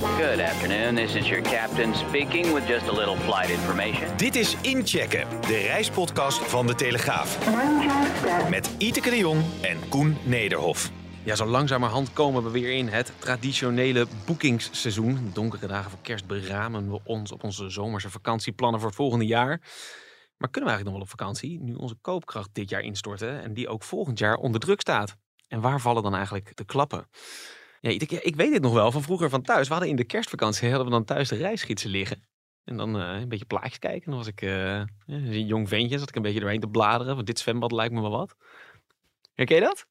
Good afternoon. This is your captain speaking with just a little flight information. Dit is Inchecken, de reispodcast van De Telegraaf. Met Iteke de Jong en Koen Nederhof. Ja, zo langzamerhand komen we weer in het traditionele boekingsseizoen. Donkere dagen voor kerst beramen we ons op onze zomerse vakantieplannen voor het volgende jaar. Maar kunnen we eigenlijk nog wel op vakantie, nu onze koopkracht dit jaar instorten en die ook volgend jaar onder druk staat? En waar vallen dan eigenlijk de klappen? Ja, ik, ik weet dit nog wel van vroeger van thuis. We hadden in de kerstvakantie hadden we dan thuis de reisgidsen liggen. En dan uh, een beetje plaatjes kijken. Dan was ik uh, een jong ventje, zat ik een beetje doorheen te bladeren. Want dit zwembad lijkt me wel wat. Herken je dat?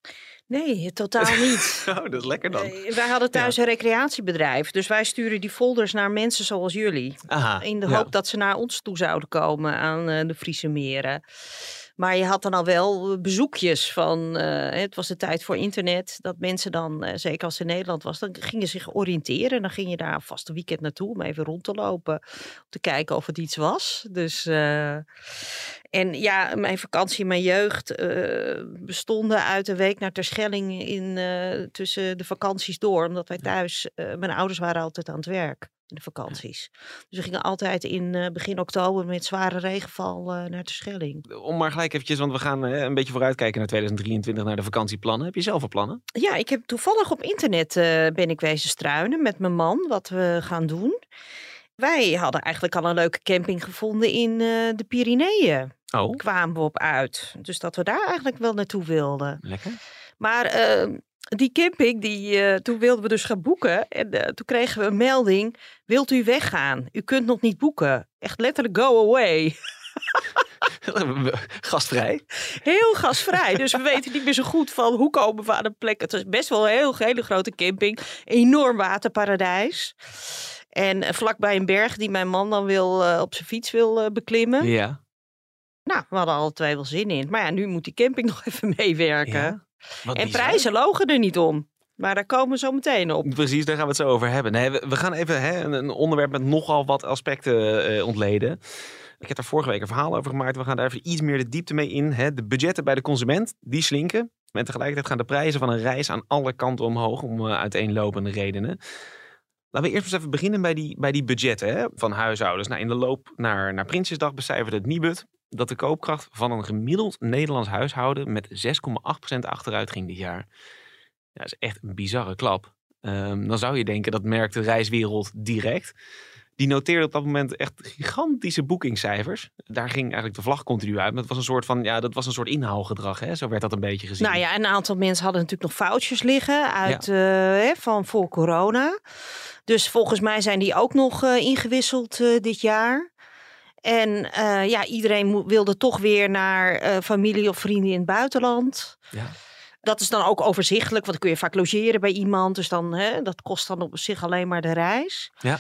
Nee, totaal niet. oh, dat is lekker dan. Wij hadden thuis ja. een recreatiebedrijf. Dus wij sturen die folders naar mensen zoals jullie. Aha, in de ja. hoop dat ze naar ons toe zouden komen aan de Friese meren. Maar je had dan al wel bezoekjes van, uh, het was de tijd voor internet, dat mensen dan, uh, zeker als het in Nederland was, dan gingen zich oriënteren. Dan ging je daar vast een weekend naartoe om even rond te lopen, om te kijken of het iets was. Dus, uh, en ja, mijn vakantie, mijn jeugd bestonden uit een week naar Terschelling in, tussen de vakanties door, omdat wij thuis, mijn ouders waren altijd aan het werk in de vakanties. Dus we gingen altijd in uh, begin oktober met zware regenval uh, naar de Schelling. Om maar gelijk eventjes, want we gaan uh, een beetje vooruitkijken naar 2023, naar de vakantieplannen. Heb je zelf al plannen? Ja, ik heb toevallig op internet ben ik wezen struinen met mijn man, wat we gaan doen. Wij hadden eigenlijk al een leuke camping gevonden in de Pyreneeën. Oh. Kwamen we op uit. Dus dat we daar eigenlijk wel naartoe wilden. Lekker. Maar ehm, die camping, die, uh, toen wilden we dus gaan boeken. En uh, toen kregen we een melding. Wilt u weggaan? U kunt nog niet boeken. Echt letterlijk go away. gastvrij? Heel gastvrij. Dus we weten niet meer zo goed van hoe komen we aan een plek. Het is best wel een heel, hele grote camping. Enorm waterparadijs. En uh, vlakbij een berg die mijn man dan wil, uh, op zijn fiets wil beklimmen. Ja. Nou, we hadden alle twee wel zin in. Maar ja, nu moet die camping nog even meewerken. Ja. Wat en bizar. prijzen logen er niet om. Maar daar komen we zo meteen op. Precies, daar gaan we het zo over hebben. Nee, we, we gaan even hè, een, onderwerp met nogal wat aspecten uh, ontleden. Ik heb daar vorige week een verhaal over gemaakt. We gaan daar even iets meer de diepte mee in. Hè. De budgetten bij de consument, die slinken. En tegelijkertijd gaan de prijzen van een reis aan alle kanten omhoog om uh, uiteenlopende redenen. Laten we eerst eens even beginnen bij die, bij die budgetten hè, van huishoudens. Nou, in de loop naar, naar Prinsjesdag becijferde het Nibud dat de koopkracht van een gemiddeld Nederlands huishouden met 6,8% achteruit ging dit jaar. Ja, dat is echt een bizarre klap. Um, dan zou je denken dat merkt de reiswereld direct. Die noteerde op dat moment echt gigantische boekingscijfers. Daar ging eigenlijk de vlag continu uit. Maar het was een soort van, ja, dat was een soort inhaalgedrag. Hè? Zo werd dat een beetje gezien. Nou ja, een aantal mensen hadden natuurlijk nog foutjes liggen uit ja. uh, van voor corona. Dus volgens mij zijn die ook nog uh, ingewisseld uh, dit jaar. En uh, ja, iedereen wilde toch weer naar uh, familie of vrienden in het buitenland. Ja. Dat is dan ook overzichtelijk, want dan kun je vaak logeren bij iemand. Dus dan, hè, dat kost dan op zich alleen maar de reis. Ja.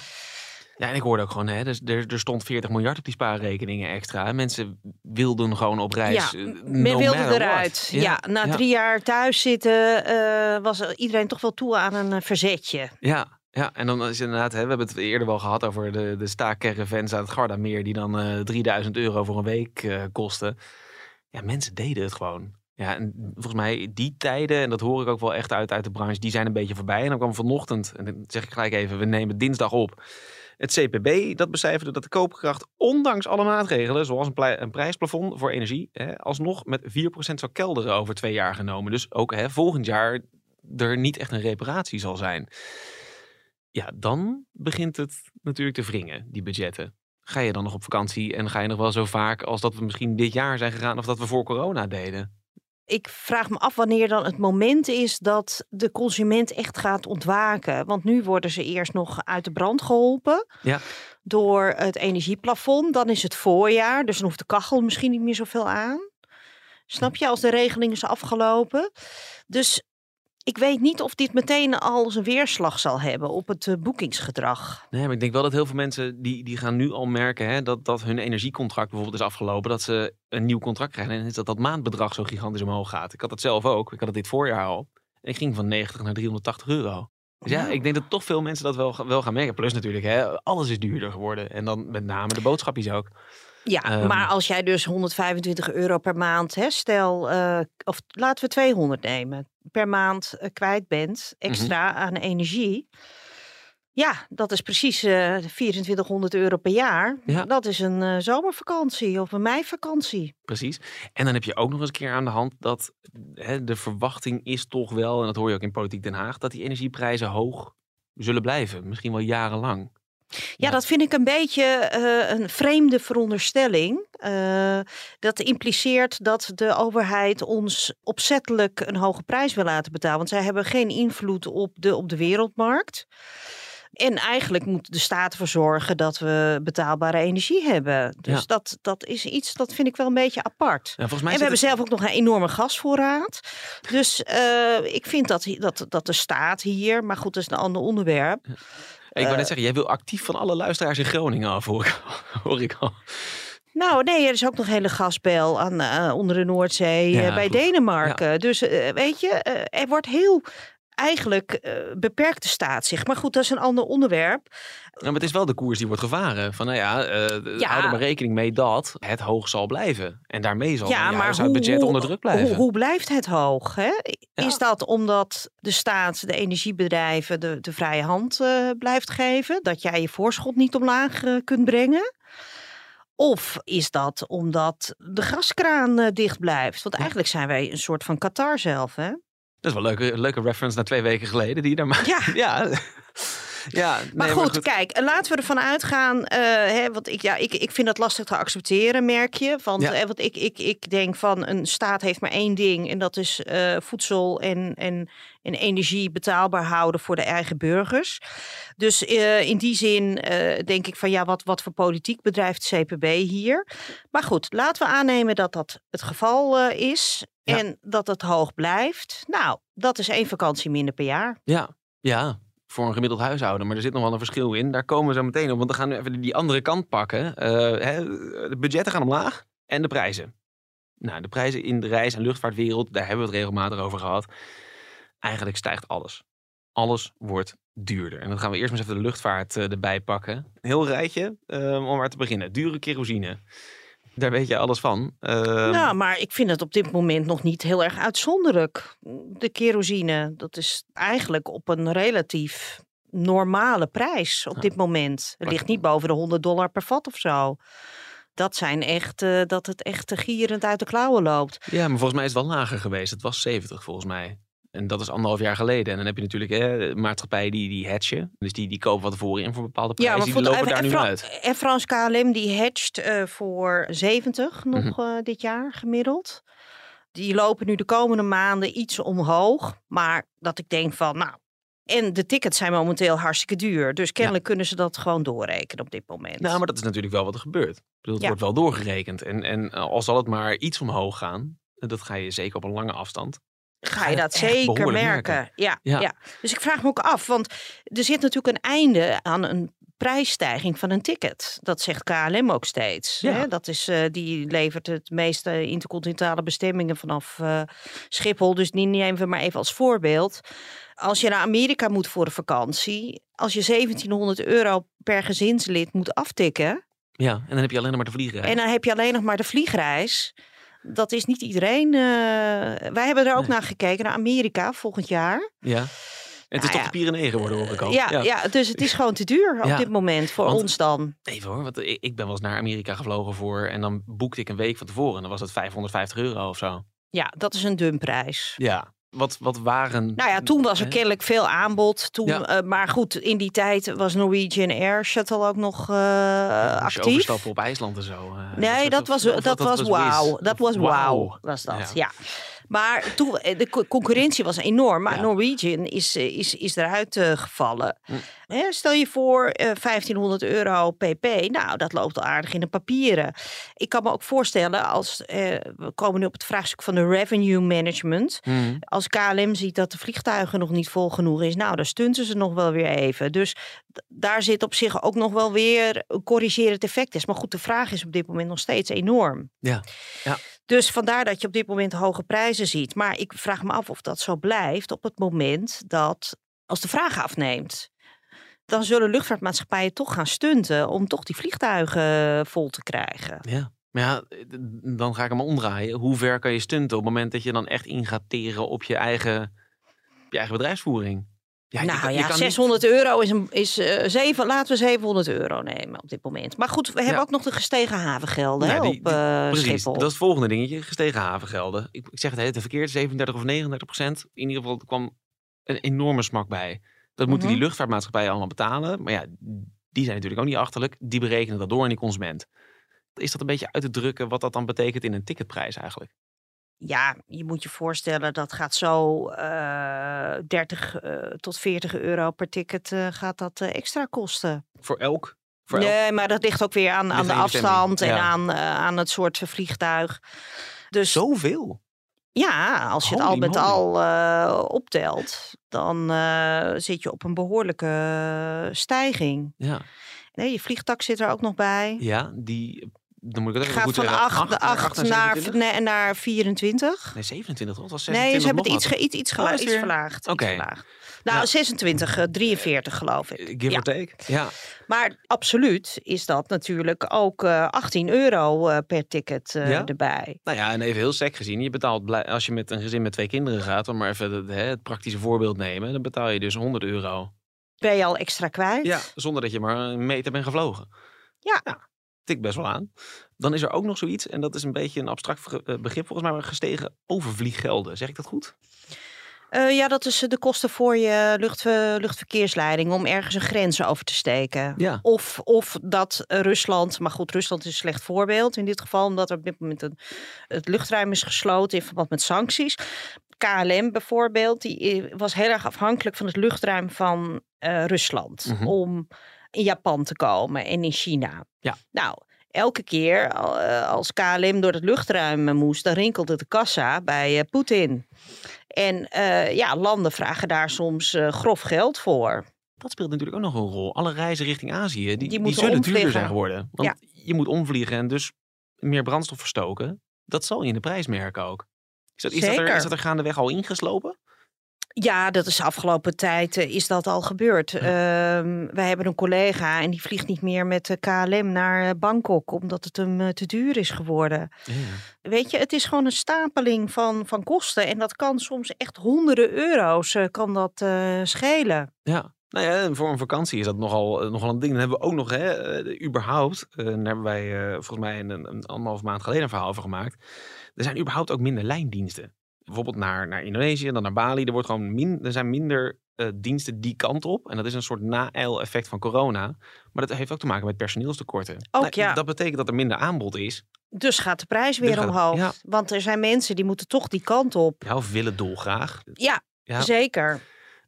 Ja, en ik hoorde ook gewoon, hè, dus er, er stond 40 miljard op die spaarrekeningen extra. Mensen wilden gewoon op reis. Ja, no men wilde eruit. Ja, ja, na ja. drie jaar thuis zitten uh, was iedereen toch wel toe aan een verzetje. Ja, ja, en dan is inderdaad, hè, we hebben het eerder wel gehad over de, de staakcaravans aan het Gardameer, die dan uh, 3000 euro voor een week uh, kosten. Ja, mensen deden het gewoon. Ja, en volgens mij die tijden, en dat hoor ik ook wel echt uit, uit de branche, die zijn een beetje voorbij. En dan kwam vanochtend, en dan zeg ik gelijk even, we nemen dinsdag op. Het CPB dat becijferde dat de koopkracht, ondanks alle maatregelen, zoals een, prijsplafond voor energie, hè, alsnog met 4% zou kelderen over twee jaar genomen. Dus ook hè, volgend jaar er niet echt een reparatie zal zijn. Ja, dan begint het natuurlijk te wringen, die budgetten. Ga je dan nog op vakantie en ga je nog wel zo vaak als dat we misschien dit jaar zijn gegaan of dat we voor corona deden? Ik vraag me af wanneer dan het moment is dat de consument echt gaat ontwaken. Want nu worden ze eerst nog uit de brand geholpen ja. door het energieplafond. Dan is het voorjaar, dus dan hoeft de kachel misschien niet meer zoveel aan. Snap je, als de regeling is afgelopen. Dus ik weet niet of dit meteen al zijn weerslag zal hebben op het eh, boekingsgedrag. Nee, maar ik denk wel dat heel veel mensen die, die gaan nu al merken hè, dat, dat hun energiecontract bijvoorbeeld is afgelopen. Dat ze een nieuw contract krijgen. En dat dat maandbedrag zo gigantisch omhoog gaat. Ik had het zelf ook. Ik had het dit voorjaar al. Ik ging van 90 naar 380 euro. Dus ja, ik denk dat toch veel mensen dat wel, wel gaan merken. Plus natuurlijk, hè, alles is duurder geworden. En dan met name de boodschapjes ook. Ja, Ehm. maar als jij dus 125 euro per maand, hè, stel, eh, of laten we 200 nemen, per maand eh, kwijt bent, Mhm. extra aan energie. Ja, dat is precies eh 2400 euro per jaar. Ja. Dat is een eh, zomervakantie of een meivakantie. Precies. En dan heb je ook nog eens een keer aan de hand dat hè, de verwachting is toch wel, en dat hoor je ook in Politiek Den Haag, dat die energieprijzen hoog zullen blijven. Misschien wel jarenlang. Ja, Ja. dat vind ik een beetje eh, een vreemde veronderstelling. Eh, dat impliceert dat de overheid ons opzettelijk een hoge prijs wil laten betalen. Want zij hebben geen invloed op de, op de wereldmarkt. En eigenlijk moet de staat ervoor zorgen dat we betaalbare energie hebben. Dus Ja. dat, dat is iets, dat vind ik wel een beetje apart. Ja, En we hebben het- zelf ook nog een enorme gasvoorraad. Dus eh, ik vind dat, dat, dat de staat hier, maar goed, dat is een ander onderwerp. Ik wou net eh, zeggen, jij wil actief van alle luisteraars in Groningen af, hoor ik, hoor ik al. Nou, nee, er is ook nog een hele gasbel aan, eh, onder de Noordzee Ja, eh, bij goed. Denemarken. Dus weet je, er wordt heel eigenlijk eh, beperkt de staat zich. Maar goed, dat is een ander onderwerp. Ja, maar het is wel de koers die wordt gevaren. Van nou ja, eh, Ja. hou er maar rekening mee dat het hoog zal blijven. En daarmee zal ja, maar hoe, onder druk blijven. Hoe, hoe blijft het hoog? Hè? Is dat omdat de staat de energiebedrijven de, de vrije hand eh, blijft geven? Dat jij je voorschot niet omlaag kunt brengen? Of is dat omdat de gaskraan dicht blijft? Want eigenlijk zijn wij een soort van Qatar zelf, hè? Dat is wel een leuke, een leuke reference naar twee weken geleden die je daar maakt. Ja. ja. ja nee, Maar goed, kijk, eh, laten we ervan uitgaan. eh, hè, want ik, ja, ik, ik vind dat lastig te accepteren, merk je. Want, Ja. eh, want ik, ik, ik denk van een staat heeft maar één ding. En dat is voedsel en, en, en energie betaalbaar houden voor de eigen burgers. Dus in die zin denk ik van ja, wat, wat voor politiek bedrijft CPB hier? Maar goed, laten we aannemen dat dat het geval is. Ja. En dat het hoog blijft. Nou, dat is één vakantie minder per jaar. Ja, ja, voor een gemiddeld huishouden. Maar er zit nog wel een verschil in. Daar komen we zo meteen op. Want we gaan nu even die andere kant pakken. Eh, hè, de budgetten gaan omlaag en de prijzen. Nou, de prijzen in de reis- en luchtvaartwereld, daar hebben we het regelmatig over gehad. Eigenlijk stijgt alles. Alles wordt duurder. En dan gaan we eerst maar eens even de luchtvaart eh, erbij pakken. Een heel rijtje eh, om maar te beginnen. Dure kerosine. Daar weet je alles van. Ehm, Nou, maar ik vind het op dit moment nog niet heel erg uitzonderlijk. De kerosine, dat is eigenlijk op een relatief normale prijs op Ja. dit moment. Het ligt niet boven de 100 dollar per vat of zo. Dat zijn echt, eh, dat het echt gierend uit de klauwen loopt. Ja, maar volgens mij is het wel lager geweest. Het was 70 volgens mij. En dat is anderhalf jaar geleden. En dan heb je natuurlijk maatschappijen die, die hatchen. Dus die, die kopen van tevoren in voor bepaalde prijzen. die bijvoorbeeld- lopen daar nu uit. en Frans KLM die hedgt eh, voor 70 nog Mhm. eh, dit jaar gemiddeld. Die lopen nu de komende maanden iets omhoog. Maar dat ik denk van, nou... En de tickets zijn momenteel hartstikke duur. Dus kennelijk kunnen ze dat gewoon doorrekenen op dit moment. Nou, maar dat is natuurlijk wel wat er gebeurt. Ik bedoel, het Ja. wordt wel doorgerekend. En, en eh, al zal het maar iets omhoog gaan. Dat ga je zeker op een lange afstand. Ga je dat zeker merken. merken. Ja, Ja. ja. Dus ik vraag me ook af, want er zit natuurlijk een einde aan een prijsstijging van een ticket. Dat zegt KLM ook steeds. Ja. Hè? Dat is, eh, die levert het meeste intercontinentale bestemmingen vanaf eh, Schiphol. Dus die nemen we maar even als voorbeeld. Als je naar Amerika moet voor een vakantie, als je 1700 euro per gezinslid moet aftikken, Ja, en dan heb je alleen nog maar de vliegreis. en dan heb je alleen nog maar de vliegreis. Dat is niet iedereen. eh, wij hebben er ook Nee. naar gekeken, naar Amerika volgend jaar. Ja. En het is Nou toch ja. de Pyreneeën geworden, hoor ik al. Ja, ja. dus het is gewoon te duur op Ja, dit moment voor want- ons dan. Even hoor, want ik ik ben wel eens naar Amerika gevlogen voor... en dan boekte ik een week van tevoren en dan was het 550 euro of zo. Ja, dat is een dumprijs. Ja. Wat, wat waren... Nou ja, toen was er kennelijk veel aanbod. Toen, Ja. eh, maar goed, in die tijd was Norwegian Air Shuttle ook nog Moest je actief. overstappen op IJsland en zo. eh, Nee, dat was, of- dat, of was wauw. Dat was Wauw. wauw, was dat, Ja. Maar toen, eh, de co- concurrentie was enorm. Maar Ja. Norwegian is, eh, is, is eruit eh, gevallen. Hm. Hè, stel je voor, eh 1500 euro pp. Nou, dat loopt al aardig in de papieren. Ik kan me ook voorstellen, als we komen nu op het vraagstuk van de revenue management. Mhm. Als KLM ziet dat de vliegtuigen nog niet vol genoeg is, nou, dan stunten ze nog wel weer even. Dus daar zit op zich ook nog wel weer een corrigerend effect is. Maar goed, de vraag is op dit moment nog steeds enorm. Ja. Ja. Dus vandaar dat je op dit moment hoge prijzen ziet. Maar ik vraag me af of dat zo blijft op het moment dat, als de vraag afneemt, dan zullen luchtvaartmaatschappijen toch gaan stunten om toch die vliegtuigen vol te krijgen. Ja. Maar ja, dan ga ik hem omdraaien. Hoe ver kan je stunten op het moment dat je dan echt in gaat teren op je eigen, op je eigen bedrijfsvoering? Ja, nou je ja, kan niet- 600 euro is, een, is eh, zeven, laten we 700 euro nemen op dit moment. Maar goed, we hebben Ja. ook nog de gestegen havengelden hè, die- op eh, Precies, Schiphol. dat is het volgende dingetje. Gestegen havengelden. Ik, ik zeg het hele verkeerd, 37 of 39 procent. In ieder geval er kwam een enorme smak bij. Dat moeten Mhm. die luchtvaartmaatschappijen allemaal betalen. Maar ja, die zijn natuurlijk ook niet achterlijk. Die berekenen dat door aan die consument. Is dat een beetje uit te drukken wat dat dan betekent in een ticketprijs eigenlijk? Ja, je moet je voorstellen dat gaat zo eh 30 eh, tot 40 euro per ticket eh, gaat dat extra kosten. Voor elk? Voor elk? Nee, maar dat ligt ook weer aan, aan Ligt de aan afstand en ja. aan, aan het soort vliegtuig. Dus Zoveel? ja, als je het al met al optelt, dan zit je op een behoorlijke eh, stijging. Ja. Nee, je vliegtak zit er ook nog bij. Ja, die... Dan moet ik het even Gaat goed van zeggen. 8 Acht- acht acht naar, 27? nee, naar 24. Nee, 27 toch? Was Nee, 26 ze hebben het iets, iets, iets, Oh, iets verlaagd. Oké. Nou, Ja. 26, eh, 43 geloof ik. Give Ja. or take. Ja. Maar absoluut is dat natuurlijk ook eh 18 euro eh, per ticket eh, Ja? erbij. Nou ja, en even heel sec gezien. Je betaalt, als je met een gezin met twee kinderen gaat, om maar even het, hè, het praktische voorbeeld nemen, dan betaal je dus 100 euro. Ben je al extra kwijt? Ja, zonder dat je maar een meter bent gevlogen. Ja. Tikt best wel aan. Dan is er ook nog zoiets, en dat is een beetje een abstract eh, begrip volgens mij, maar gestegen overvlieggelden. Zeg ik dat goed? Eh, ja, dat is eh, de kosten voor je lucht, luchtverkeersleiding om ergens een grens over te steken. Ja. Of, of dat Rusland, maar goed, Rusland is een slecht voorbeeld in dit geval, omdat er op dit moment een, het luchtruim is gesloten in verband met sancties. KLM bijvoorbeeld, die was heel erg afhankelijk van het luchtruim van Rusland Mhm. om in Japan te komen en in China. Ja. Nou, elke keer eh, als KLM door het luchtruim eh, moest, dan rinkelde de kassa bij eh, Poetin. En ja, landen vragen daar soms grof geld voor. Dat speelt natuurlijk ook nog een rol. Alle reizen richting Azië, die, die, zullen duurder zijn geworden. Want je moet omvliegen en dus meer brandstof verstoken. Dat zal je in de prijs merken ook. Is dat, is dat, er, is dat er gaandeweg al ingeslopen? Ja, dat is afgelopen tijd eh, is dat al gebeurd. Ehm, wij hebben een collega en die vliegt niet meer met de KLM naar eh, Bangkok, omdat het hem eh, te duur is geworden. Weet je, het is gewoon een stapeling van, van kosten. En dat kan soms echt honderden euro's kan dat schelen. Ja. Nou ja, voor een vakantie is dat nogal, nogal een ding. Dan hebben we ook nog, hè, überhaupt, daar hebben wij volgens mij een, een anderhalf maand geleden een verhaal over gemaakt. Er zijn überhaupt ook minder lijndiensten. Bijvoorbeeld naar, naar Indonesië, dan naar Bali. Er, wordt gewoon min, er zijn minder eh, diensten die kant op. En dat is een soort na-eil-effect van corona. Maar dat heeft ook te maken met personeelstekorten. Ook, Nou, ja. Dat betekent dat er minder aanbod is. Dus gaat de prijs weer Dus gaat- omhoog. ja. Want er zijn mensen die moeten toch die kant op. Ja, of willen dolgraag. Ja, Ja. zeker.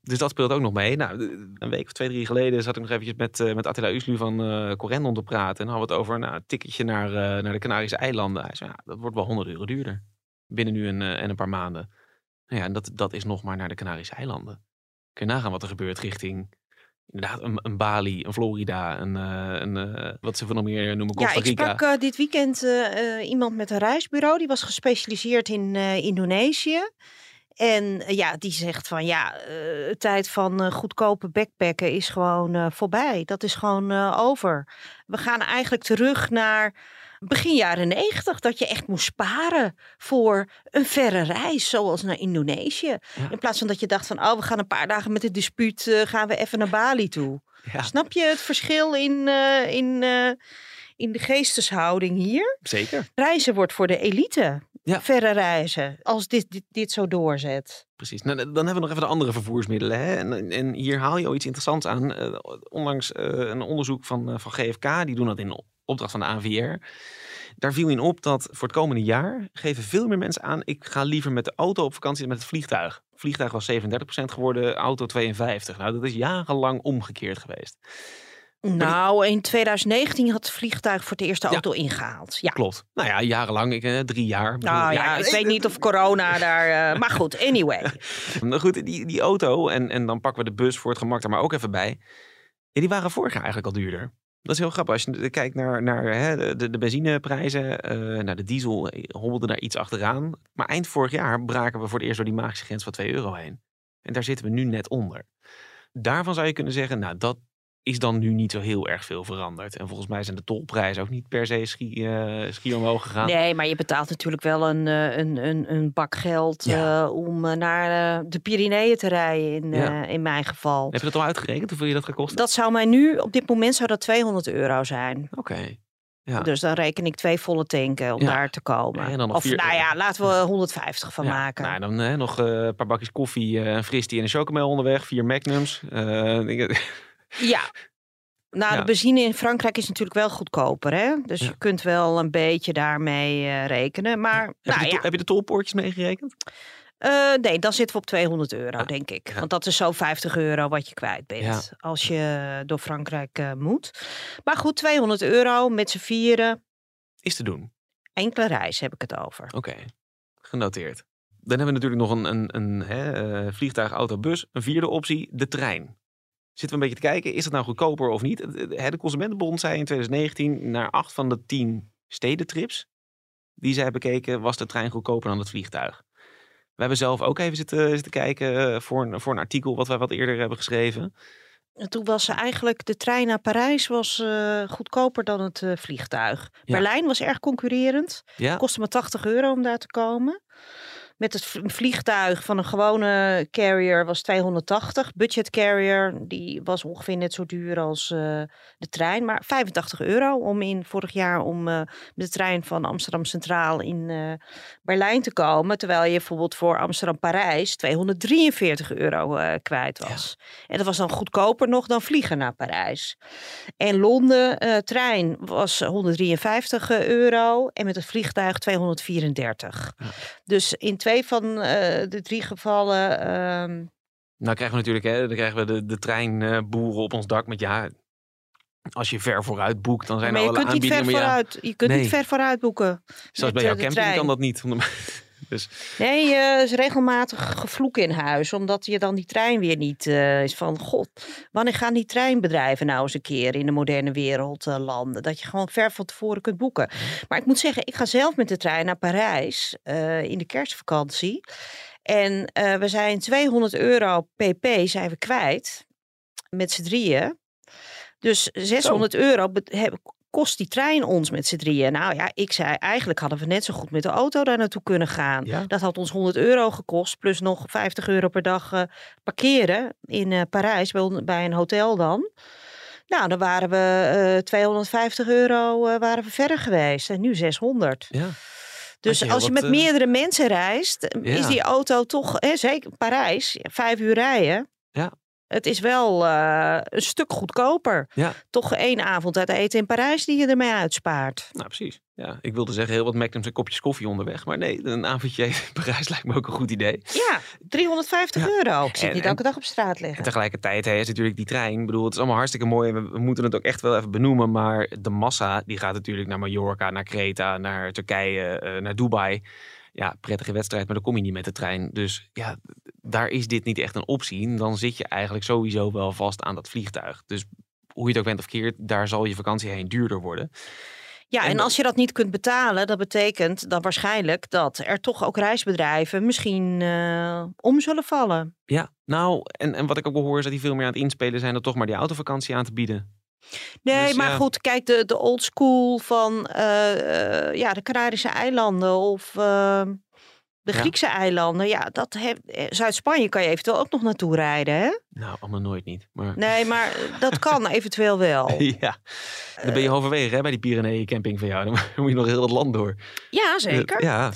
Dus dat speelt ook nog mee. Nou, een week of twee, drie geleden zat ik nog eventjes met, eh, met Attila Uslu van eh Corendon te praten. En hadden we het over nou, een ticketje naar, naar de Canarische eilanden. Hij zei, ja, dat wordt wel 100 euro duurder. Binnen nu een, eh, en een paar maanden. Nou ja, en dat, dat is nog maar naar de Canarische eilanden. Kun je nagaan wat er gebeurt richting inderdaad een, een Bali, een Florida, een, eh, een eh, wat ze van nog meer noemen, Ja, Costa ik Rica. sprak eh, dit weekend iemand met een reisbureau. Die was gespecialiseerd in Indonesië. En ja, die zegt van ja, de tijd van goedkope backpacken is gewoon voorbij. Dat is gewoon over. We gaan eigenlijk terug naar begin jaren negentig. Dat je echt moest sparen voor een verre reis, zoals naar Indonesië. In plaats van dat je dacht van oh, we gaan een paar dagen met het dispuut, eh, gaan we even naar Bali toe. Ja, Snap je het verschil in, eh, in, eh, in de geesteshouding hier? zeker. Reizen wordt voor de elite. Ja. Verre reizen. Als dit, dit, dit zo doorzet. Precies. Nou, dan hebben we nog even de andere vervoersmiddelen. Hè? En, en hier haal je al iets interessants aan. Onlangs eh, een onderzoek van, van GFK, die doen dat in opdracht van de ANVR. Daar viel in op dat voor het komende jaar geven veel meer mensen aan... ik ga liever met de auto op vakantie dan met het vliegtuig. Vliegtuig was 37% geworden, auto 52%. Nou, dat is jarenlang omgekeerd geweest. Nou, in 2019 had het vliegtuig voor het eerst de Ja. auto ingehaald. Ja. Klopt. Nou ja, jarenlang, ik, eh, drie jaar. Nou ja, ik weet niet of corona daar... eh, maar goed, anyway. Nou goed, die, die auto en, en dan pakken we de bus voor het gemak er maar ook even bij. Ja, die waren vorig jaar eigenlijk al duurder. Dat is heel grappig. Als je kijkt naar, naar hè, de, de benzineprijzen, eh nou, de diesel hobbelde daar iets achteraan. Maar eind vorig jaar braken we voor het eerst door die magische grens van 2 euro heen. En daar zitten we nu net onder. Daarvan zou je kunnen zeggen, nou dat is dan nu niet zo heel erg veel veranderd. En volgens mij zijn de tolprijzen ook niet per se schi, eh schier omhoog gegaan. Nee, maar je betaalt natuurlijk wel een, eh, een, een, een bak geld Ja. eh, om naar de Pyreneeën te rijden, in, Ja. in mijn geval. Heb je dat al uitgerekend? Hoeveel je dat gaat kosten? Dat zou mij nu, op dit moment zou dat 200 euro zijn. Oké. Ja. Dus dan reken ik twee volle tanken om Ja. daar te komen. Ja, of vier- nou ja, laten we 150 van Ja, maken. Nou, dan hè, nog een paar bakjes koffie, eh, een fristie en een chocomel onderweg. Vier magnums. Ja. Nou, Ja. de benzine in Frankrijk is natuurlijk wel goedkoper, hè? Dus Ja. je kunt wel een beetje daarmee eh, rekenen. Maar, heb, nou je de, ja, heb je de tolpoortjes meegerekend? eh, nee, dan zitten we op 200 euro, denk ik. ja. Want dat is zo 50 euro wat je kwijt bent Ja. als je door Frankrijk eh, moet. Maar goed, 200 euro met z'n vieren. Is te doen. Enkele reis heb ik het over. Oké, genoteerd. Dan hebben we natuurlijk nog een, een, een hè, vliegtuig, auto, bus. Een vierde optie, de trein. Zitten we een beetje te kijken, is dat nou goedkoper of niet? Het- hè, De Consumentenbond zei in 2019, naar acht van de tien stedentrips die zij bekeken, was de trein goedkoper dan het vliegtuig. We hebben zelf ook even zitten, zitten kijken eh, voor een, voor een artikel wat wij wat eerder hebben geschreven. En toen was eigenlijk de trein naar Parijs was, eh, goedkoper dan het eh, vliegtuig. Ja. Berlijn was erg concurrerend. Ja, Kostte maar 80 euro om daar te komen. Met het vliegtuig van een gewone carrier was 280. Budget carrier, die was ongeveer net zo duur als eh, de trein. Maar 85 euro om in vorig jaar om met de trein van Amsterdam Centraal in eh, Berlijn te komen. Terwijl je bijvoorbeeld voor Amsterdam-Parijs 243 euro kwijt was. En dat was dan goedkoper nog dan vliegen naar Parijs. En Londen, trein was 153 euro en met het vliegtuig 234. Dus in twee van eh, de drie gevallen. ehm, Nou krijgen we natuurlijk, hè, dan krijgen we de, de treinboeren op ons dak met ja. Als je ver vooruit boekt, dan zijn maar er je alle kunt, niet ver aanbiedingen. vooruit, je kunt Nee. niet ver vooruit boeken. zelfs met, bij eh, jouw camping trein. kan dat niet. Dus Nee, er is regelmatig gevloek in huis. Omdat je dan die trein weer niet eh, is van... God, wanneer gaan die treinbedrijven nou eens een keer in de moderne wereld eh, landen? Dat je gewoon ver van tevoren kunt boeken. Maar ik moet zeggen, ik ga zelf met de trein naar Parijs in de kerstvakantie. En we zijn 200 euro pp zijn we kwijt. Met z'n drieën. Dus 600 euro be- heb- kost die trein ons met z'n drieën. Nou ja, ik zei eigenlijk hadden we net zo goed met de auto daar naartoe kunnen gaan. Ja. Dat had ons 100 euro gekost. Plus nog 50 euro per dag eh, parkeren in eh, Parijs bij, een hotel dan. Nou, dan waren we eh 250 euro eh, waren we verder geweest. En nu 600. ja. Dus je als je wat, met meerdere mensen reist, Ja. is die auto toch, hè, zeker Parijs, vijf uur rijden. Ja. Het is wel eh, een stuk goedkoper. Ja. Toch één avond uit eten in Parijs die je ermee uitspaart. Nou, precies. Ja, ik wilde zeggen heel wat Magnums en kopjes koffie onderweg. Maar nee, een avondje in Parijs lijkt me ook een goed idee. Ja, 350 Ja. euro. Ik zit En- niet en- elke dag op straat En liggen. tegelijkertijd hè, is natuurlijk die trein. Ik bedoel, het is allemaal hartstikke mooi. En we, we moeten het ook echt wel even benoemen. Maar de massa, die gaat natuurlijk naar Mallorca, naar Kreta, naar Turkije, eh, naar Dubai. Ja, prettige wedstrijd, maar dan kom je niet met de trein. Dus ja, daar is dit niet echt een optie. Dan zit je eigenlijk sowieso wel vast aan dat vliegtuig. Dus hoe je het ook bent of keert, daar zal je vakantie heen duurder worden. Ja, en en dan- als je dat niet kunt betalen, dat betekent dan waarschijnlijk dat er toch ook reisbedrijven misschien eh, om zullen vallen. Ja, nou, en, en wat ik ook hoor is dat die veel meer aan het inspelen zijn... om toch maar die autovakantie aan te bieden. Nee, Dus maar ja. goed, kijk, de, de old school van eh, eh, ja, de Canarische eilanden of de Ja. Griekse eilanden. Ja, dat eh, Zuid-Spanje kan je eventueel ook nog naartoe rijden, hè? Nou, allemaal nooit niet. Maar Nee, maar eh, dat kan eventueel wel. ja, dan ben je halverwege hè, bij die Pyreneeën camping van jou. Dan moet je nog heel het land door. Ja, zeker. Ja,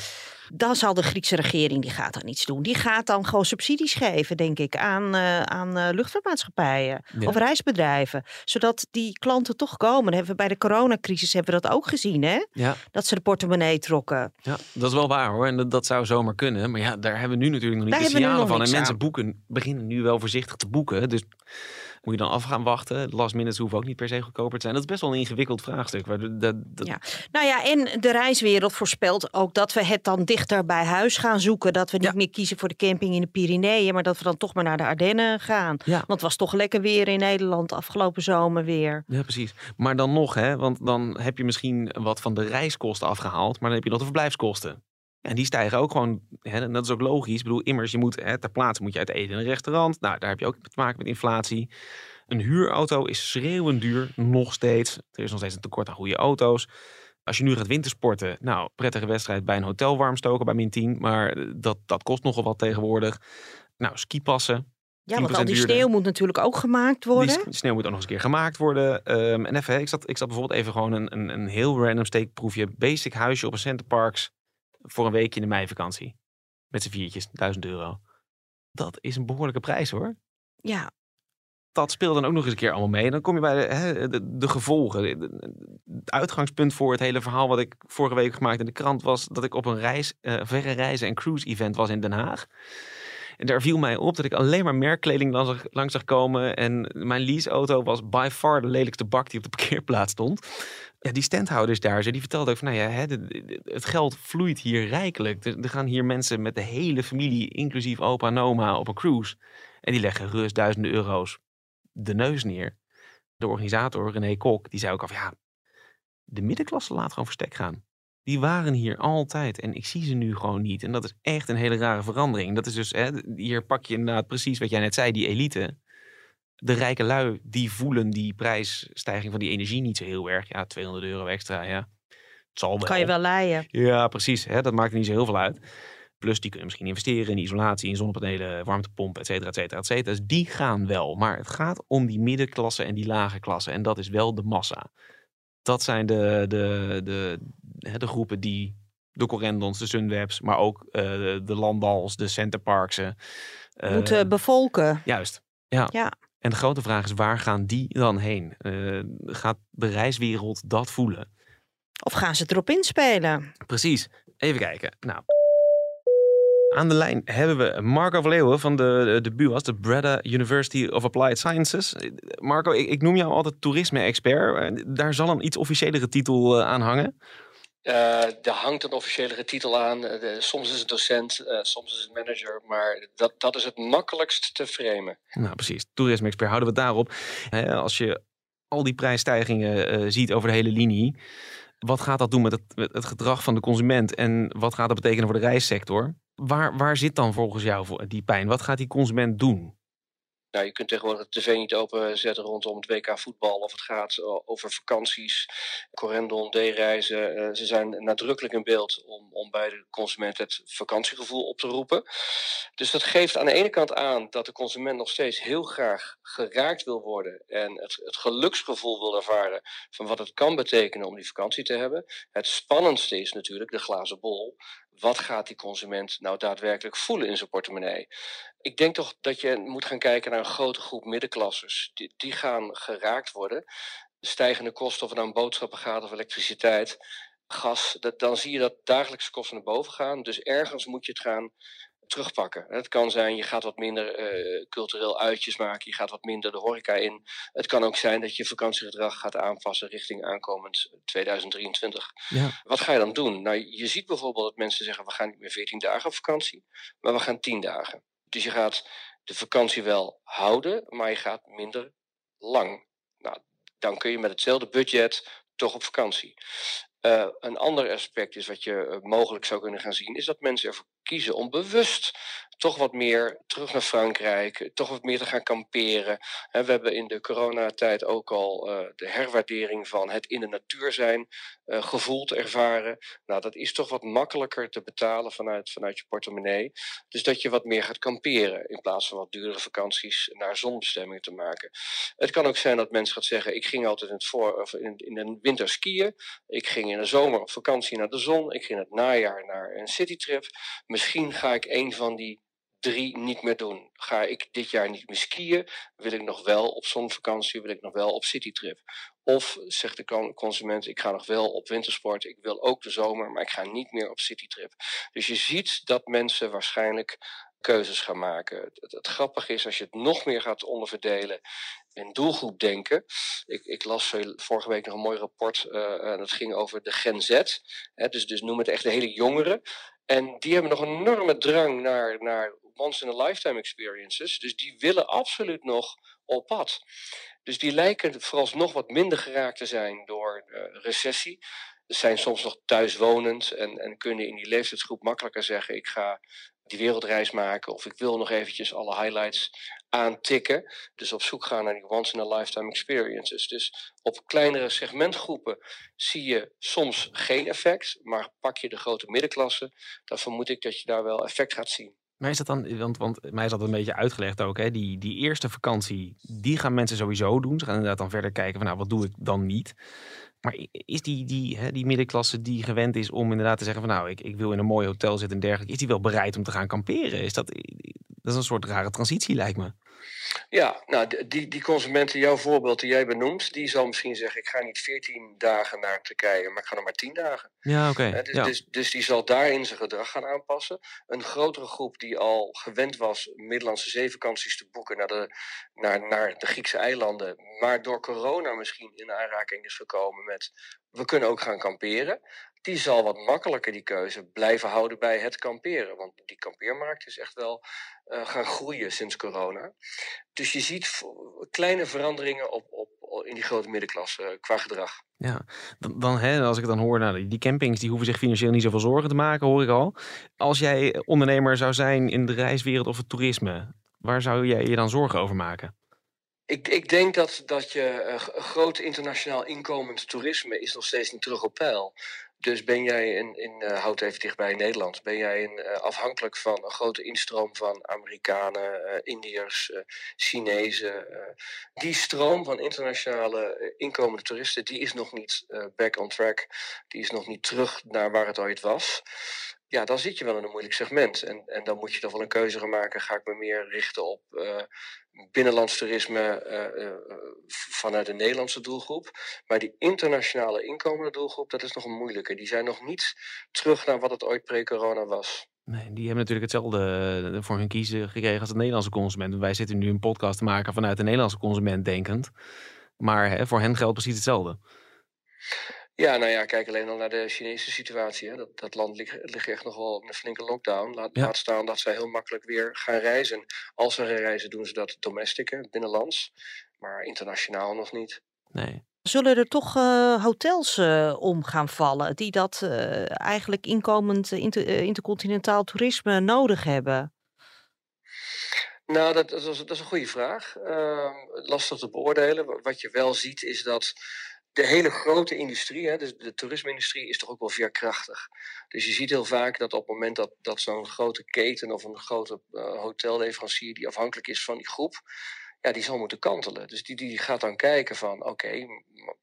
Dan zal de Griekse regering, die gaat dan iets doen. Die gaat dan gewoon subsidies geven, denk ik, aan, uh, aan uh, luchtvaartmaatschappijen ja. of reisbedrijven. Zodat die klanten toch komen. hebben we bij de coronacrisis hebben we dat ook gezien, hè? Ja. Dat ze de portemonnee trokken. Ja, dat is wel waar hoor. En dat, dat zou zomaar kunnen. Maar ja, daar hebben we nu natuurlijk nog niet daar de signalen van. En mensen boeken, beginnen nu wel voorzichtig te boeken. Dus moet je dan af gaan wachten. Last minutes hoeven ook niet per se goedkoper te zijn. Dat is best wel een ingewikkeld vraagstuk. Dat, dat... Ja. Nou ja, en de reiswereld voorspelt ook dat we het dan dichter bij huis gaan zoeken. Dat we niet meer kiezen voor de camping in de Pyreneeën, maar dat we dan toch maar naar de Ardennen gaan. Ja. Want het was toch lekker weer in Nederland afgelopen zomer weer. Ja, precies. Maar dan nog, hè, want dan heb je misschien wat van de reiskosten afgehaald, maar dan heb je nog de verblijfskosten. En die stijgen ook gewoon. Hè, en dat is ook logisch. Ik bedoel, immers, je moet hè, ter plaatse moet je uit eten in een restaurant. Nou, daar heb je ook te maken met inflatie. Een huurauto is schreeuwend duur, nog steeds. Er is nog steeds een tekort aan goede auto's. Als je nu gaat wintersporten, nou, prettige wedstrijd bij een hotel warm stoken bij min 10. Maar dat, dat kost nogal wat tegenwoordig. Nou, skipassen. Ja, want al die sneeuw moet natuurlijk ook gemaakt worden. Die sneeuw moet ook nog eens een keer gemaakt worden. Um, en even, ik zat, ik zat bijvoorbeeld even gewoon een, een, een heel random steekproefje. Basic huisje op een Centerparks voor een weekje in de meivakantie. Met z'n viertjes, 1000 euro. Dat is een behoorlijke prijs hoor. Ja. Dat speelt dan ook nog eens een keer allemaal mee. Dan kom je bij de, hè, de, gevolgen. Het uitgangspunt voor het hele verhaal wat ik vorige week gemaakt in de krant was dat ik op een reis, uh, verre reizen en cruise event was in Den Haag. En daar viel mij op dat ik alleen maar merkkleding langs, langs zag komen. En mijn leaseauto was by far de lelijkste bak die op de parkeerplaats stond ja, die standhouders daar, die vertelden ook van, nou ja, het geld vloeit hier rijkelijk. Er, gaan hier mensen met de hele familie, inclusief opa en oma, op een cruise. En die leggen rust duizenden euro's de neus neer. De organisator, René Kok, die zei ook af, ja, de middenklasse laat gewoon verstek gaan. Die waren hier altijd en ik zie ze nu gewoon niet. En dat is echt een hele rare verandering. Dat is dus, hè, hier pak je inderdaad precies wat jij net zei, die elite de rijke lui die voelen die prijsstijging van die energie niet zo heel erg. Ja, 200 euro extra, ja. Het zal wel. Kan je wel leiden. Ja, precies. Hè? Dat maakt niet zo heel veel uit. Plus die kunnen misschien investeren in isolatie, in zonnepanelen, warmtepompen, et cetera, et cetera, et cetera. Dus die gaan wel. Maar het gaat om die middenklasse en die lage klasse. En dat is wel de massa. Dat zijn de, de, de, de, groepen die de Corendons, de Sunwebs, maar ook uh, de Landals, de Centerparksen. Uh, Moeten bevolken. Juist. Ja. ja. En de grote vraag is, waar gaan die dan heen? Uh, gaat de reiswereld dat voelen? Of gaan ze het erop inspelen? Precies. Even kijken. Nou, aan de lijn hebben we Marco Verleeuwen van de, de BUAS, de Breda University of Applied Sciences. Marco, ik, ik noem jou altijd toerisme-expert. Daar zal een iets officiëlere titel uh, aan hangen. Uh, er hangt een officiële titel aan. De, soms is het docent, uh, soms is het manager. Maar dat, dat is het makkelijkst te framen. Nou, precies. Toerisme-expert houden we het daarop. als je al die prijsstijgingen ziet over de hele linie. Wat gaat dat doen met het, het, gedrag van de consument? En wat gaat dat betekenen voor de reissector? Waar, waar zit dan volgens jou die pijn? Wat gaat die consument doen? Je kunt tegenwoordig de tv niet openzetten rondom het WK voetbal of het gaat eh, over vakanties, correndon, D-reizen. Uh, ze zijn nadrukkelijk in beeld om, om bij de consument het vakantiegevoel op te roepen. Dus dat geeft aan de ene kant aan dat de consument nog steeds heel graag geraakt wil worden en het, het geluksgevoel wil ervaren van wat het kan betekenen om die vakantie te hebben. Het spannendste is natuurlijk de glazen bol. Wat gaat die consument nou daadwerkelijk voelen in zijn portemonnee? ik denk toch dat je moet gaan kijken naar een grote groep middenklassers. Die, die gaan geraakt worden. De stijgende kosten, of het nou boodschappen gaat of elektriciteit, gas, dat, dan zie je dat dagelijkse kosten naar boven gaan. Dus ergens moet je het gaan terugpakken. Het kan zijn, je gaat wat minder uh, cultureel uitjes maken, je gaat wat minder de horeca in. Het kan ook zijn dat je vakantiegedrag gaat aanpassen richting aankomend 2023. Ja. Wat ga je dan doen? Nou, je ziet bijvoorbeeld dat mensen zeggen, we gaan niet meer 14 dagen op vakantie, maar we gaan 10 dagen. Dus je gaat de vakantie wel houden, maar je gaat minder lang. Nou, dan kun je met hetzelfde budget toch op vakantie. Uh, een ander aspect is wat je uh, mogelijk zou kunnen gaan zien, is dat mensen ervoor kiezen om bewust toch wat meer terug naar Frankrijk, toch wat meer te gaan kamperen. we hebben in de coronatijd ook al uh, de herwaardering van het in de natuur zijn uh, gevoeld, ervaren. Nou, dat is toch wat makkelijker te betalen vanuit, vanuit je portemonnee. Dus dat je wat meer gaat kamperen in plaats van wat duurdere vakanties naar zonbestemmingen te maken. Het kan ook zijn dat mensen gaat zeggen: ik ging altijd in, het voor, of in, in de winter skiën, ik ging in de zomer op vakantie naar de zon, ik ging het najaar naar een citytrip. Misschien ga ik een van die drie niet meer doen. Ga ik dit jaar niet meer skiën, wil ik nog wel op zonvakantie, wil ik nog wel op citytrip. Of zegt de consument, ik ga nog wel op wintersport, ik wil ook de zomer, maar ik ga niet meer op citytrip. Dus je ziet dat mensen waarschijnlijk keuzes gaan maken. Het, het, grappige is, als je het nog meer gaat onderverdelen in doelgroep denken. Ik, ik las vorige week nog een mooi rapport uh, en dat ging over de Gen Z. Hè, dus, dus noem het echt de hele jongeren. En die hebben nog een enorme drang naar, naar once-in-a-lifetime experiences. Dus die willen absoluut nog op pad. Dus die lijken vooralsnog wat minder geraakt te zijn door uh, recessie. Ze zijn soms nog thuiswonend en, en kunnen in die leeftijdsgroep makkelijker zeggen: ik ga die wereldreis maken of ik wil nog eventjes alle highlights aantikken. Dus op zoek gaan naar die once-in-a-lifetime experiences. Dus op kleinere segmentgroepen zie je soms geen effect, maar pak je de grote middenklasse, dan vermoed ik dat je daar wel effect gaat zien. Maar is dat dan, want, want mij is dat een beetje uitgelegd ook, hè? Die, die eerste vakantie, die gaan mensen sowieso doen. Ze gaan inderdaad dan verder kijken van, nou, wat doe ik dan niet? Maar is die, die, hè, die middenklasse die gewend is om inderdaad te zeggen van, nou, ik, ik wil in een mooi hotel zitten en dergelijke, is die wel bereid om te gaan kamperen? Is dat, dat is een soort rare transitie, lijkt me. Ja, nou, die, die consument in jouw voorbeeld die jij benoemt, die zal misschien zeggen: Ik ga niet 14 dagen naar Turkije, maar ik ga nog maar 10 dagen. Ja, oké. dus, dus, dus, die zal daarin zijn gedrag gaan aanpassen. Een grotere groep die al gewend was Middellandse zeevakanties te boeken naar de, naar, naar de Griekse eilanden, maar door corona misschien in aanraking is gekomen met: We kunnen ook gaan kamperen die zal wat makkelijker die keuze blijven houden bij het kamperen. Want die kampeermarkt is echt wel uh, gaan groeien sinds corona. Dus je ziet kleine veranderingen op, op, in die grote middenklasse uh, qua gedrag. Ja, dan, dan hè, als ik dan hoor, nou, die campings die hoeven zich financieel niet zoveel zorgen te maken, hoor ik al. Als jij ondernemer zou zijn in de reiswereld of het toerisme, waar zou jij je dan zorgen over maken? Ik, ik denk dat, dat je uh, groot internationaal inkomend toerisme is nog steeds niet terug op peil. Dus ben jij in, in uh, houd even dichtbij Nederland, ben jij in, uh, afhankelijk van een grote instroom van Amerikanen, uh, Indiërs, Chinezen. die stroom van internationale inkomende toeristen, die is nog niet back on track. Die is nog niet terug naar waar het ooit was ja, dan zit je wel in een moeilijk segment. En, en dan moet je dan wel een keuze gaan maken. Ga ik me meer richten op uh, binnenlands toerisme uh, uh, vanuit de Nederlandse doelgroep. Maar die internationale inkomende doelgroep, dat is nog een moeilijke. Die zijn nog niet terug naar wat het ooit pre-corona was. Nee, die hebben natuurlijk hetzelfde voor hun kiezen gekregen als de Nederlandse consument. Wij zitten nu een podcast te maken vanuit de Nederlandse consument denkend. Maar hè, voor hen geldt precies hetzelfde. Ja, nou ja, kijk alleen al naar de Chinese situatie. Hè. Dat, dat land ligt, ligt echt nog wel in een flinke lockdown. Laat, laat staan dat zij heel makkelijk weer gaan reizen. Als ze gaan reizen, doen ze dat domestic, binnenlands. Maar internationaal nog niet. Nee. Zullen er toch uh, hotels uh, om gaan vallen die dat uh, eigenlijk inkomend inter, intercontinentaal toerisme nodig hebben? Nou, dat, dat, is, dat is een goede vraag. Ehm, lastig te beoordelen. Wat je wel ziet is dat de hele grote industrie, hè, dus de toerisme-industrie, is toch ook wel veerkrachtig. Dus je ziet heel vaak dat op het moment dat, dat zo'n grote keten of een grote uh, hotelleverancier die afhankelijk is van die groep, ja, die zal moeten kantelen. Dus die, die gaat dan kijken van, oké,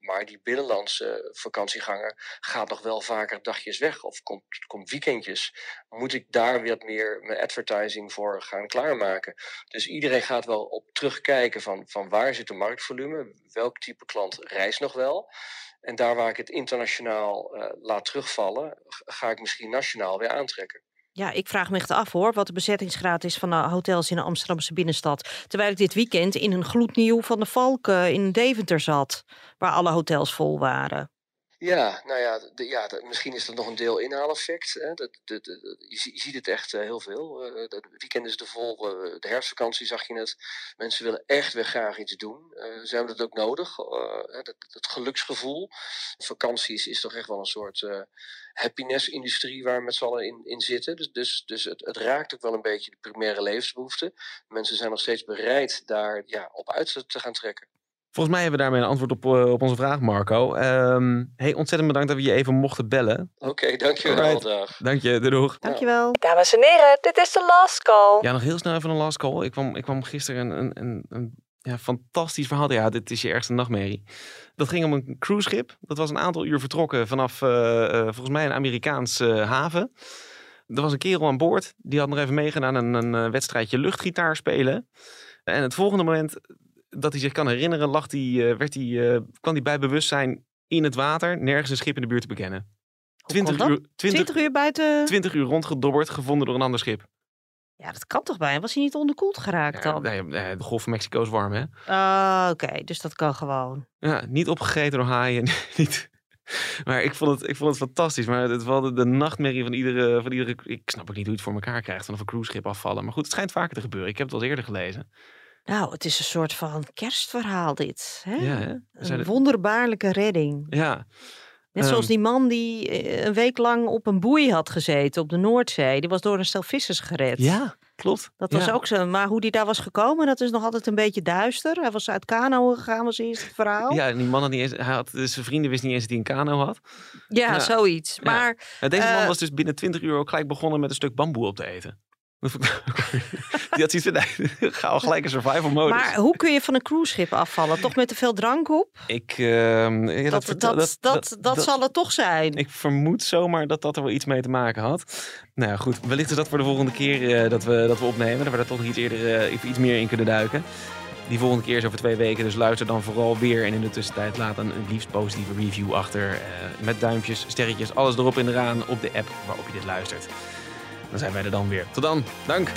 maar die binnenlandse vakantieganger gaat nog wel vaker dagjes weg of komt, komt weekendjes. Moet ik daar weer meer mijn advertising voor gaan klaarmaken? Dus iedereen gaat wel op terugkijken van, van waar zit de marktvolume, welk type klant reist nog wel. En daar waar ik het internationaal uh, laat terugvallen, ga ik misschien nationaal weer aantrekken. Ja, ik vraag me echt af hoor, wat de bezettingsgraad is van de hotels in de Amsterdamse binnenstad. Terwijl ik dit weekend in een gloednieuw van de Valken in Deventer zat, waar alle hotels vol waren. Ja, nou ja, de, ja de, misschien is dat nog een deel inhaaleffect. Hè. De, de, je, ziet het echt uh, heel veel. De weekend is er vol. Uh, de herfstvakantie zag je het. Mensen willen echt weer graag iets doen. ze hebben dat ook nodig. dat, dat, geluksgevoel. Vakanties is toch echt wel een soort happiness-industrie waar we met z'n allen in, in zitten. Dus, dus, dus het, het, raakt ook wel een beetje de primaire levensbehoeften. Mensen zijn nog steeds bereid daar ja, op uit te gaan trekken. Volgens mij hebben we daarmee een antwoord op, uh, op onze vraag, Marco. Um, hey, ontzettend bedankt dat we je even mochten bellen. Oké, okay, dankjewel. Dag. Dank je, doeg. Dankjewel. Dames en heren, dit is de last call. Ja, nog heel snel even een last call. Ik kwam, ik kwam gisteren een, een, een, een ja, fantastisch verhaal. Ja, dit is je ergste nachtmerrie. Dat ging om een cruiseschip. Dat was een aantal uur vertrokken vanaf uh, uh, volgens mij een Amerikaanse haven. Er was een kerel aan boord. Die had nog even meegedaan aan een, een wedstrijdje luchtgitaar spelen. En het volgende moment dat hij zich kan herinneren, lag die, uh, werd hij, uh, kwam hij bij bewustzijn in het water, nergens een schip in de buurt te bekennen. 20 uur, 20, 20, uur buiten. 20 uur rondgedobberd, gevonden door een ander schip. Ja, dat kan toch bij Was hij niet onderkoeld geraakt dan? Nee, nee, de Golf van Mexico is warm, hè? Ah, oké. Dus dat kan gewoon. Ja, niet opgegeten door haaien. niet. Maar ik vond, het, ik vond het fantastisch. Maar het was de, de nachtmerrie van iedere, van iedere... Ik snap ook niet hoe je het voor elkaar krijgt vanaf een cruiseschip afvallen. Maar goed, het schijnt vaker te gebeuren. Ik heb het al eerder gelezen. Nou, het is een soort van kerstverhaal dit. Hè? Ja, hè? Een wonderbaarlijke redding. Ja. Net zoals ehm. die man die eh, een week lang op een boei had gezeten op de Noordzee. Die was door een stel vissers gered. Ja, klopt. Dat was ook zo. Maar hoe die daar was gekomen, dat is nog altijd een beetje duister. Hij was uit kano gegaan, was eerst het verhaal. Ja, en die man had niet eens, hij had, dus zijn vrienden wisten niet eens dat hij een kano had. Ja, zoiets. Maar, Deze man uh, was dus binnen 20 uur ook gelijk begonnen met een stuk bamboe op te eten. Die had zoiets van, ga al gelijk een survival modus. Maar hoe kun je van een cruiseschip afvallen? Toch met te veel drank op? Ik, uh, dat, dat, dat, dat, dat, zal het toch zijn. Ik vermoed zomaar dat dat er wel iets mee te maken had. Nou ja, goed. Wellicht is dat voor de volgende keer uh, dat, we, dat we opnemen. Dat we daar toch nog iets eerder uh, even iets meer in kunnen duiken. Die volgende keer is over twee weken, dus luister dan vooral weer. En in de tussentijd laat dan een liefst positieve review achter. Uh, met duimpjes, sterretjes, alles erop en eraan op de app waarop je dit luistert. Dan zijn wij er dan weer. Tot dan. Dank.